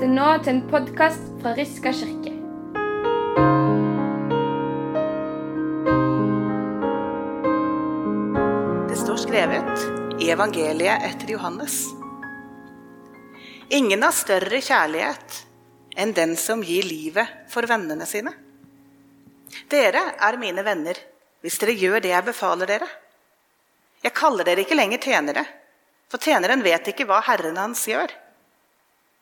lytter nå til en podkast fra Riska kirke. Det står skrevet i evangeliet etter Johannes. Ingen har større kjærlighet enn den som gir livet for vennene sine. Dere er mine venner hvis dere gjør det jeg befaler dere. Jeg kaller dere ikke lenger tjenere, for tjeneren vet ikke hva herren hans gjør.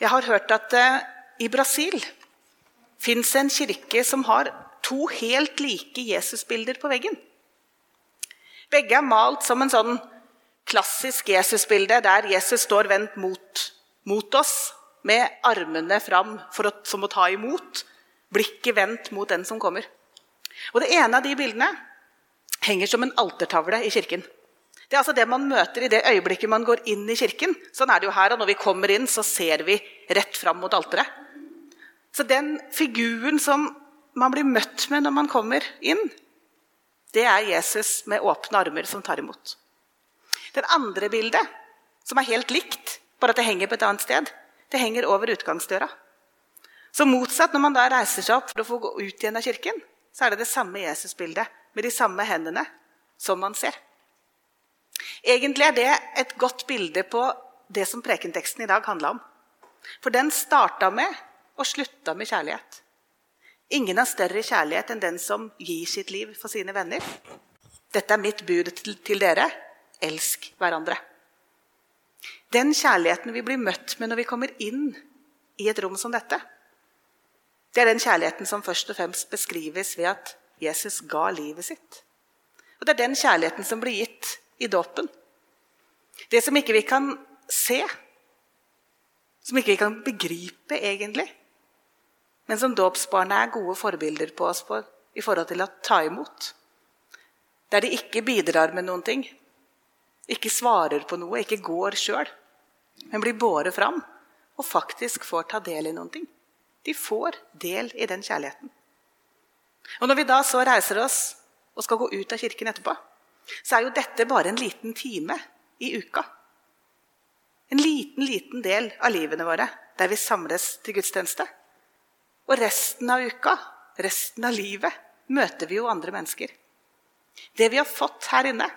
Jeg har hørt at i Brasil fins en kirke som har to helt like Jesusbilder på veggen. Begge er malt som en sånn klassisk Jesusbilde der Jesus står vendt mot, mot oss med armene fram for å, som å ta imot, blikket vendt mot den som kommer. Og Det ene av de bildene henger som en altertavle i kirken. Det er altså det man møter i det øyeblikket man går inn i kirken. Sånn er det jo her, og Når vi kommer inn, så ser vi rett fram mot alteret. Så den figuren som man blir møtt med når man kommer inn, det er Jesus med åpne armer som tar imot. Den andre bildet, som er helt likt, bare at det henger på et annet sted, det henger over utgangsdøra. Så motsatt, når man da reiser seg opp for å få gå ut igjen av kirken, så er det det samme Jesusbildet med de samme hendene som man ser. Egentlig er det et godt bilde på det som prekenteksten i dag handla om. For den starta med og slutta med kjærlighet. Ingen har større kjærlighet enn den som gir sitt liv for sine venner. Dette er mitt bud til dere. Elsk hverandre. Den kjærligheten vi blir møtt med når vi kommer inn i et rom som dette, det er den kjærligheten som først og fremst beskrives ved at Jesus ga livet sitt. Og Det er den kjærligheten som blir gitt i dåpen. Det som ikke vi kan se, som ikke vi kan begripe egentlig, men som dåpsbarna er gode forbilder på oss på i forhold til å ta imot. Der de ikke bidrar med noen ting, ikke svarer på noe, ikke går sjøl, men blir båret fram og faktisk får ta del i noen ting. De får del i den kjærligheten. Og Når vi da så reiser oss og skal gå ut av kirken etterpå, så er jo dette bare en liten time i uka. En liten, liten del av livene våre der vi samles til gudstjeneste. Og resten av uka, resten av livet, møter vi jo andre mennesker. Det vi har fått her inne,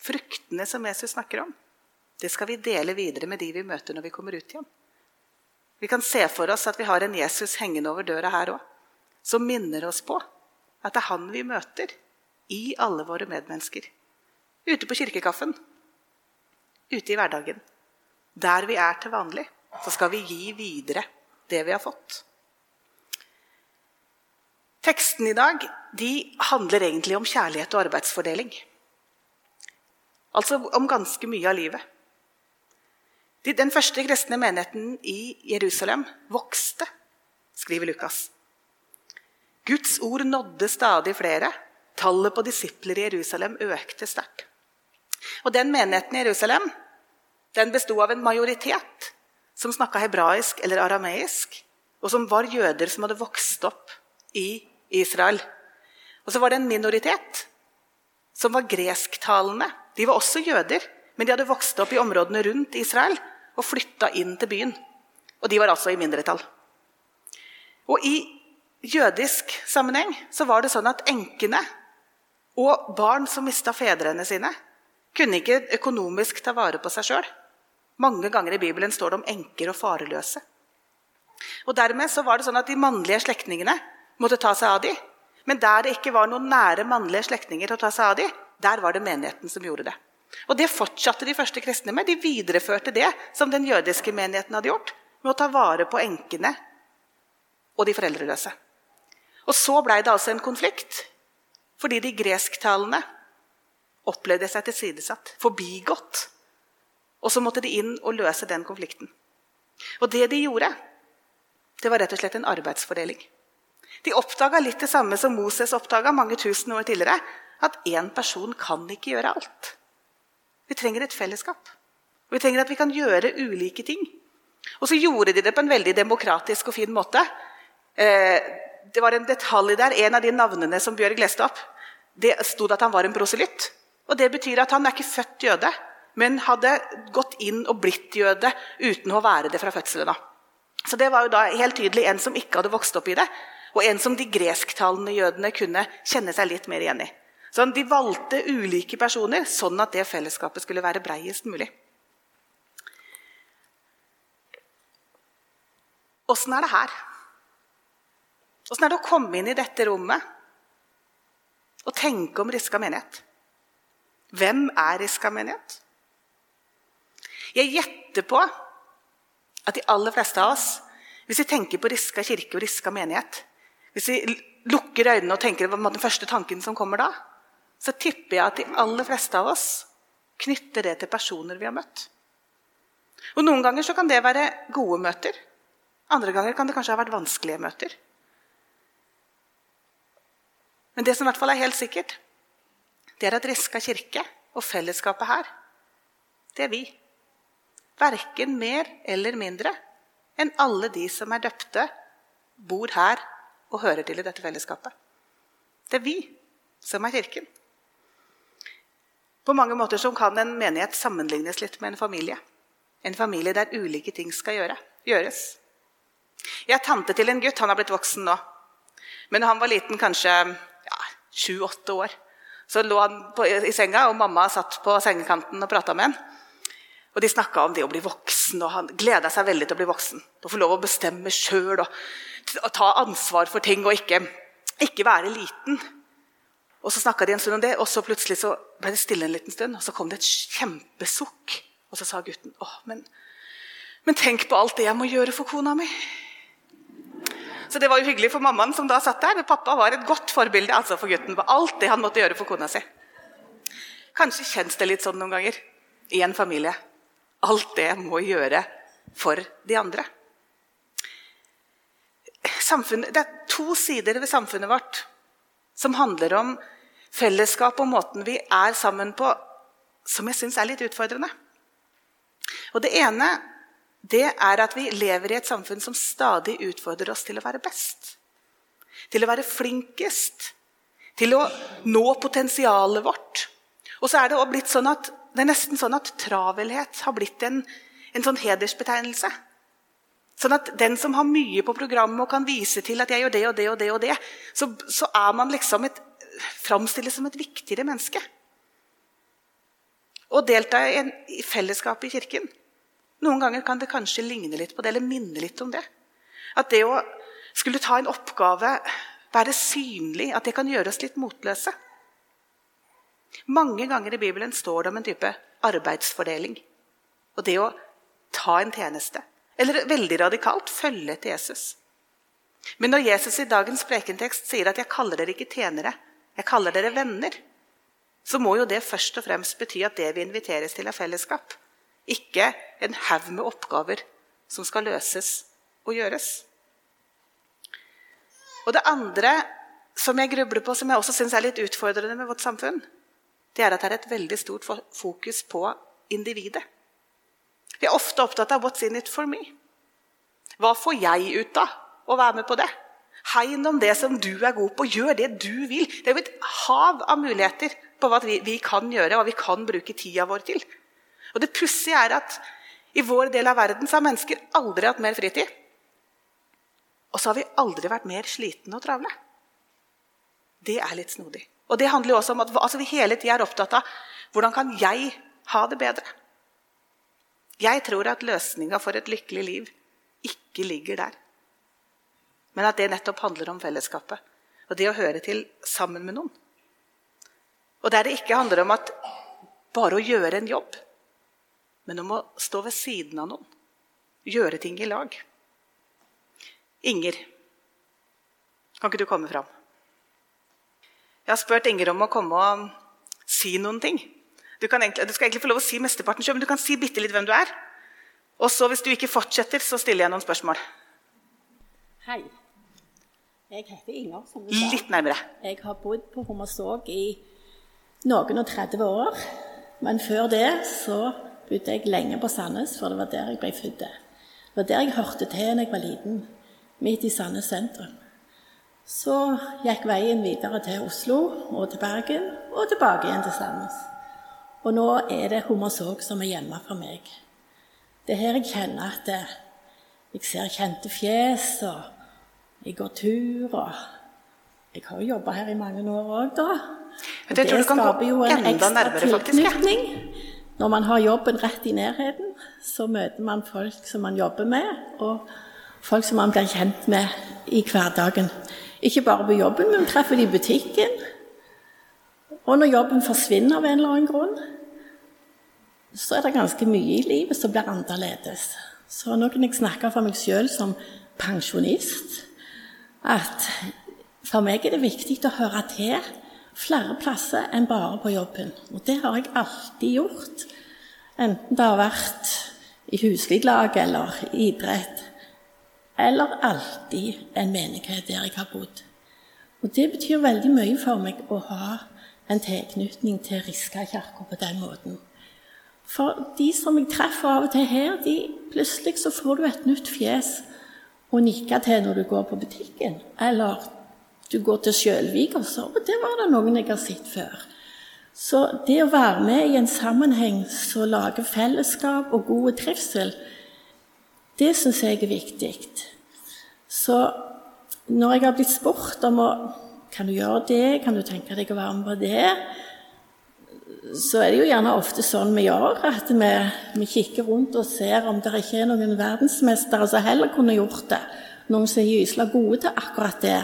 fruktene som Jesus snakker om, det skal vi dele videre med de vi møter når vi kommer ut igjen. Vi kan se for oss at vi har en Jesus hengende over døra her òg, som minner oss på at det er han vi møter i alle våre medmennesker. Ute på kirkekaffen, ute i hverdagen. Der vi er til vanlig, så skal vi gi videre det vi har fått. Teksten i dag de handler egentlig om kjærlighet og arbeidsfordeling. Altså om ganske mye av livet. Den første kristne menigheten i Jerusalem vokste, skriver Lukas. Guds ord nådde stadig flere. Tallet på disipler i Jerusalem økte sterkt. Og den menigheten i Jerusalem den besto av en majoritet som snakka hebraisk eller arameisk, og som var jøder som hadde vokst opp i Israel. Og så var det en minoritet som var gresktalende. De var også jøder, men de hadde vokst opp i områdene rundt Israel og flytta inn til byen. Og de var altså i mindretall. Og i jødisk sammenheng så var det sånn at enkene og barn som mista fedrene sine, kunne ikke økonomisk ta vare på seg sjøl. Mange ganger i Bibelen står det om enker og fareløse. Og Dermed så var det sånn at de mannlige slektningene måtte ta seg av dem. Men der det ikke var noen nære mannlige slektninger å ta seg av dem, der var det menigheten som gjorde det. Og Det fortsatte de første kristne med. De videreførte det som den jødiske menigheten hadde gjort, med å ta vare på enkene og de foreldreløse. Og så blei det altså en konflikt fordi de gresktalende opplevde seg tilsidesatt, forbigått. Og så måtte de inn og løse den konflikten. Og det de gjorde, det var rett og slett en arbeidsfordeling. De oppdaga litt det samme som Moses oppdaga mange tusen år tidligere. At én person kan ikke gjøre alt. Vi trenger et fellesskap. Vi trenger at vi kan gjøre ulike ting. Og så gjorde de det på en veldig demokratisk og fin måte. Eh, det var en detalj der. En av de navnene som Bjørg leste opp, det stod at han var en proselytt. Og det betyr at han er ikke født jøde, men hadde gått inn og blitt jøde uten å være det fra fødselen av. Så det var jo da helt tydelig en som ikke hadde vokst opp i det, og en som de gresktalende jødene kunne kjenne seg litt mer igjen i. Så De valgte ulike personer sånn at det fellesskapet skulle være breiest mulig. Åssen er det her? Åssen er det å komme inn i dette rommet og tenke om Riska menighet? Hvem er Riska menighet? Jeg gjetter på at de aller fleste av oss, hvis vi tenker på Riska kirke og Riska menighet Hvis vi lukker øynene og tenker på den første tanken som kommer da, så tipper jeg at de aller fleste av oss knytter det til personer vi har møtt. Og Noen ganger så kan det være gode møter. Andre ganger kan det kanskje ha vært vanskelige møter. Men det som i hvert fall er helt sikkert, det er at Reska kirke og fellesskapet her, det er vi. Verken mer eller mindre enn alle de som er døpte, bor her og hører til i dette fellesskapet. Det er vi som er Kirken. På mange måter så kan en menighet sammenlignes litt med en familie. En familie der ulike ting skal gjøre, gjøres. Jeg er tante til en gutt. Han har blitt voksen nå. Men da han var liten, kanskje sju-åtte år, så lå han på, i senga, og mamma satt på sengekanten og prata med han. Og De snakka om det å bli voksen, og han gleda seg veldig til å bli voksen. Å få lov å bestemme sjøl og ta ansvar for ting og ikke, ikke være liten. Og Så snakka de en stund om det, og så plutselig så ble det stille en liten stund. Og så kom det et kjempesukk, og så sa gutten åh, men, men tenk på alt det jeg må gjøre for kona mi. Så det var jo hyggelig for mammaen som da satt der. Men pappa var et godt forbilde altså for gutten på alt det han måtte gjøre for kona si. Kanskje kjennes det litt sånn noen ganger i en familie alt det må gjøre for de andre. det er to sider ved samfunnet vårt som handler om fellesskap og måten vi er sammen på, som jeg syns er litt utfordrende. Og Det ene det er at vi lever i et samfunn som stadig utfordrer oss til å være best. Til å være flinkest. Til å nå potensialet vårt. Og så er det blitt sånn at det er nesten sånn at travelhet har blitt en, en sånn hedersbetegnelse. Sånn at den som har mye på programmet og kan vise til at jeg gjør det og det, og det, og det, så, så er man liksom et, framstilles som et viktigere menneske. Å delta i, en, i fellesskapet i Kirken Noen ganger kan det kanskje ligne litt på det, eller minne litt om det. At det å skulle ta en oppgave, være synlig, at det kan gjøre oss litt motløse. Mange ganger i Bibelen står det om en type arbeidsfordeling. Og det å ta en tjeneste. Eller veldig radikalt følge til Jesus. Men når Jesus i dagens prekentekst sier at 'jeg kaller dere ikke tjenere, jeg kaller dere venner', så må jo det først og fremst bety at det vi inviteres til, er fellesskap. Ikke en haug med oppgaver som skal løses og gjøres. Og det andre som jeg grubler på, som jeg også syns er litt utfordrende med vårt samfunn, det er at det er et veldig stort fokus på individet. Vi er ofte opptatt av 'what's in it for me'? Hva får jeg ut av å være med på det? Hegn om det som du er god på. Gjør det du vil. Det er jo et hav av muligheter på hva vi, vi kan gjøre, hva vi kan bruke tida vår til. Og Det pussige er at i vår del av verden så har mennesker aldri hatt mer fritid. Og så har vi aldri vært mer slitne og travle. Det er litt snodig. Og det handler jo også om at altså, vi hele tida er opptatt av hvordan kan jeg ha det bedre. Jeg tror at løsninga for et lykkelig liv ikke ligger der. Men at det nettopp handler om fellesskapet og det å høre til sammen med noen. Og der det ikke handler om at bare å gjøre en jobb, men om å stå ved siden av noen. Gjøre ting i lag. Inger, kan ikke du komme fram? Jeg har spurt Inger om å komme og si noen ting. Du, egentlig, du, skal egentlig få lov å si mesteparten selv, men du kan si bitte litt hvem du er. Og så hvis du ikke fortsetter, så stiller jeg noen spørsmål. Hei. Jeg heter Inger, som du sa. Litt nærmere. Jeg har bodd på Hommersåk i noen og 30 år. Men før det så bodde jeg lenge på Sandnes, for det var der jeg ble født. Det var der jeg hørte til da jeg var liten, midt i Sandnes sentrum. Så gikk veien videre til Oslo og til Bergen og tilbake igjen til Sandnes. Og nå er det Hommersåk som er hjemme for meg. Det er her jeg kjenner at jeg ser kjente fjes, og jeg går tur, og jeg har jo jobba her i mange år òg, da. Og det, tror du kan ekstra tilknytning. Når man har jobben rett i nærheten, så møter man folk som man jobber med, og folk som man blir kjent med i hverdagen. Ikke bare på jobben, men treffer de i butikken. Og når jobben forsvinner av en eller annen grunn, så er det ganske mye i livet som blir annerledes. Så nå kan jeg snakke for meg sjøl som pensjonist at for meg er det viktig å høre til flere plasser enn bare på jobben. Og det har jeg alltid gjort. Enten det har vært i huslig lag eller idrett. Eller alltid en menighet der jeg har bodd. Og det betyr veldig mye for meg å ha en tilknytning til Riska kirke på den måten. For de som jeg treffer av og til her, de, plutselig så får du et nytt fjes å nikke til når du går på butikken. Eller du går til Sjølvik, og så Og det var det noen jeg har sett før. Så det å være med i en sammenheng som lager fellesskap og god trivsel, det syns jeg er viktig. Så når jeg har blitt spurt om å Kan du gjøre det? Kan du tenke deg å være med på det? Så er det jo gjerne ofte sånn vi gjør, at vi, vi kikker rundt og ser om det ikke er noen verdensmestere som heller kunne gjort det. Noen som er gysla gode til akkurat det.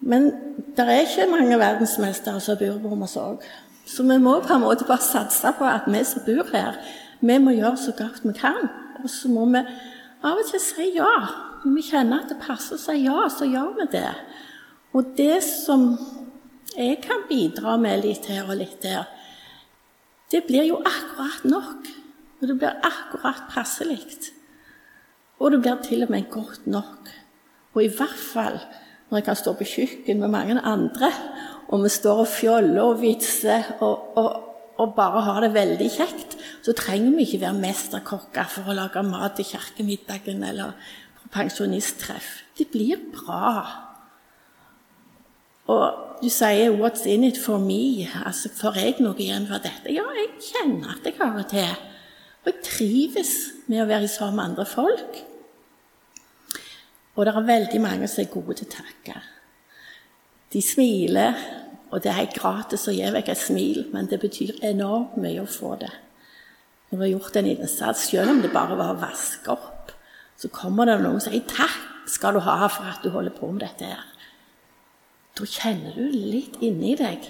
Men det er ikke mange verdensmestere som bor på Hommersåk. Så vi må på en måte bare satse på at vi som bor her, vi må gjøre så godt vi kan. Og så må vi av og til si ja. Når vi kjenner at det passer å si ja, så gjør vi det. Og det som jeg kan bidra med litt her og litt der, det blir jo akkurat nok. Og det blir akkurat passelig. Og det blir til og med godt nok. Og i hvert fall når jeg kan stå på kjøkken med mange andre, og vi står og fjoller og vitser og, og, og, bare har det veldig kjekt, så trenger vi ikke være mesterkokker for å lage mat til kirkemiddagen eller pensjonisttreff. Det blir bra. Og du sier 'what's in it for me'? Altså, Får jeg noe igjen for dette? Ja, jeg kjenner at jeg har det til. Og jeg trives med å være sammen med andre folk. Og det er veldig mange som er gode til å takke. De smiler, og det er helt gratis å gi vekk et smil, men det betyr enormt mye å få det. Når du har gjort en innsats, selv om det bare var å vaske opp, så kommer det noen som sier 'takk skal du ha for at du holder på med dette her'. Da kjenner du litt inni deg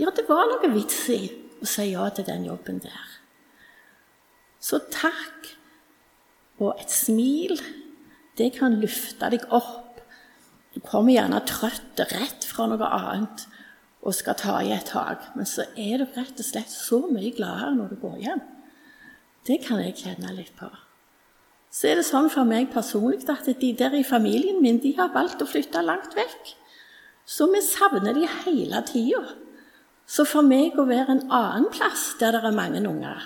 ja, det var noe vits i å si ja til den jobben der. Så takk og et smil det kan løfte deg opp. Du kommer gjerne trøtt rett fra noe annet og skal ta i et tak, men så er du rett og slett så mye gladere når du går hjem. Det kan jeg kjenne litt på. Så er det sånn for meg personlig at de der i familien min de har valgt å flytte langt vekk. Så vi savner de hele tida. Så for meg å være en annen plass der det er mange unger,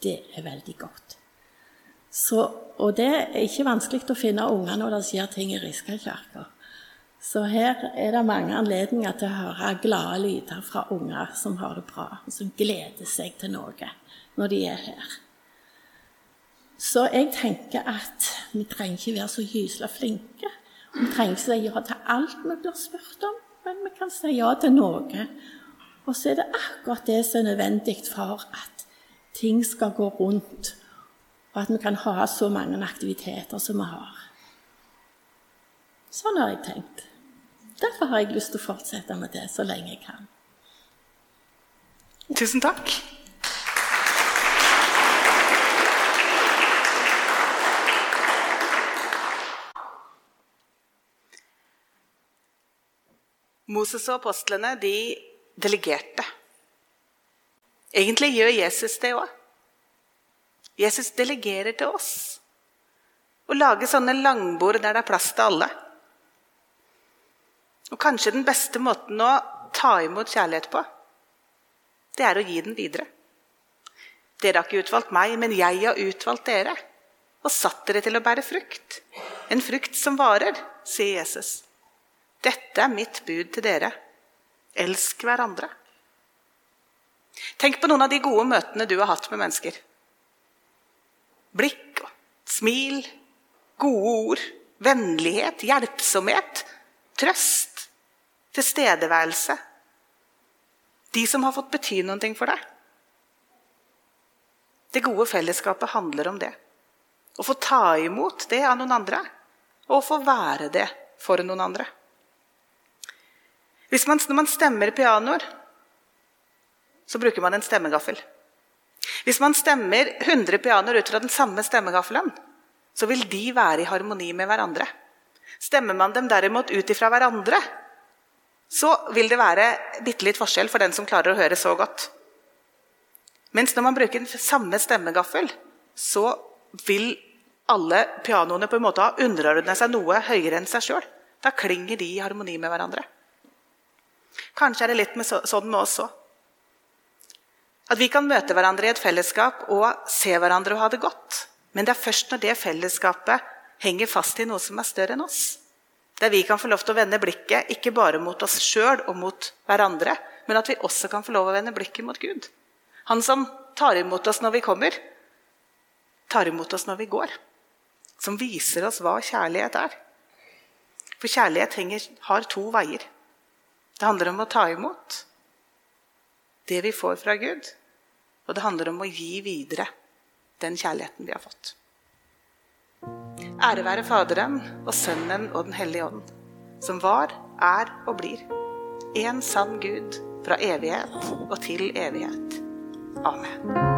det er veldig godt. Så og det er ikke vanskelig å finne unger når det skjer ting i Riskakirka. Så her er det mange anledninger til å høre glade lyder fra unger som har det bra, og som gleder seg til noe når de er her. Så jeg tenker at vi trenger ikke være så gysla flinke. Vi trenger ikke si ja til alt vi blir spurt om, men vi kan si ja til noe. Og så er det akkurat det som er nødvendig for at ting skal gå rundt og at vi kan ha så mange aktiviteter som vi har. Sånn har jeg tenkt. Derfor har jeg lyst til å fortsette med det så lenge jeg kan. Tusen takk. Moses og apostlene de delegerte. Egentlig gjør Jesus det òg. Jesus delegerer til oss. Å lage sånne langbord der det er plass til alle. Og kanskje den beste måten å ta imot kjærlighet på, det er å gi den videre. Dere har ikke utvalgt meg, men jeg har utvalgt dere og satt dere til å bære frukt. En frukt som varer, sier Jesus. Dette er mitt bud til dere. Elsk hverandre. Tenk på noen av de gode møtene du har hatt med mennesker. Blikk smil, gode ord, vennlighet, hjelpsomhet, trøst, tilstedeværelse. De som har fått bety noe for deg. Det gode fellesskapet handler om det. Å få ta imot det av noen andre, og å få være det for noen andre. Man, når man stemmer pianoer, så bruker man en stemmegaffel. Hvis man stemmer 100 pianoer ut fra den samme stemmegaffelen, så vil de være i harmoni med hverandre. Stemmer man dem derimot ut ifra hverandre, så vil det være bitte litt forskjell for den som klarer å høre så godt. Mens når man bruker den samme stemmegaffel, så vil alle pianoene på en måte ha underordna seg noe høyere enn seg sjøl. Da klinger de i harmoni med hverandre. Kanskje er det litt med så, sånn med oss òg. At vi kan møte hverandre i et fellesskap og se hverandre og ha det godt. Men det er først når det fellesskapet henger fast i noe som er større enn oss. Der vi kan få lov til å vende blikket ikke bare mot oss sjøl og mot hverandre, men at vi også kan få lov å vende blikket mot Gud. Han som tar imot oss når vi kommer, tar imot oss når vi går. Som viser oss hva kjærlighet er. For kjærlighet henger, har to veier. Det handler om å ta imot det vi får fra Gud. Og det handler om å gi videre den kjærligheten vi har fått. Ære være Faderen og Sønnen og Den hellige ånd, som var, er og blir en sann Gud fra evighet og til evighet. Amen.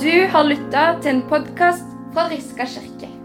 Du har lytta til en podkast fra Riska kirke.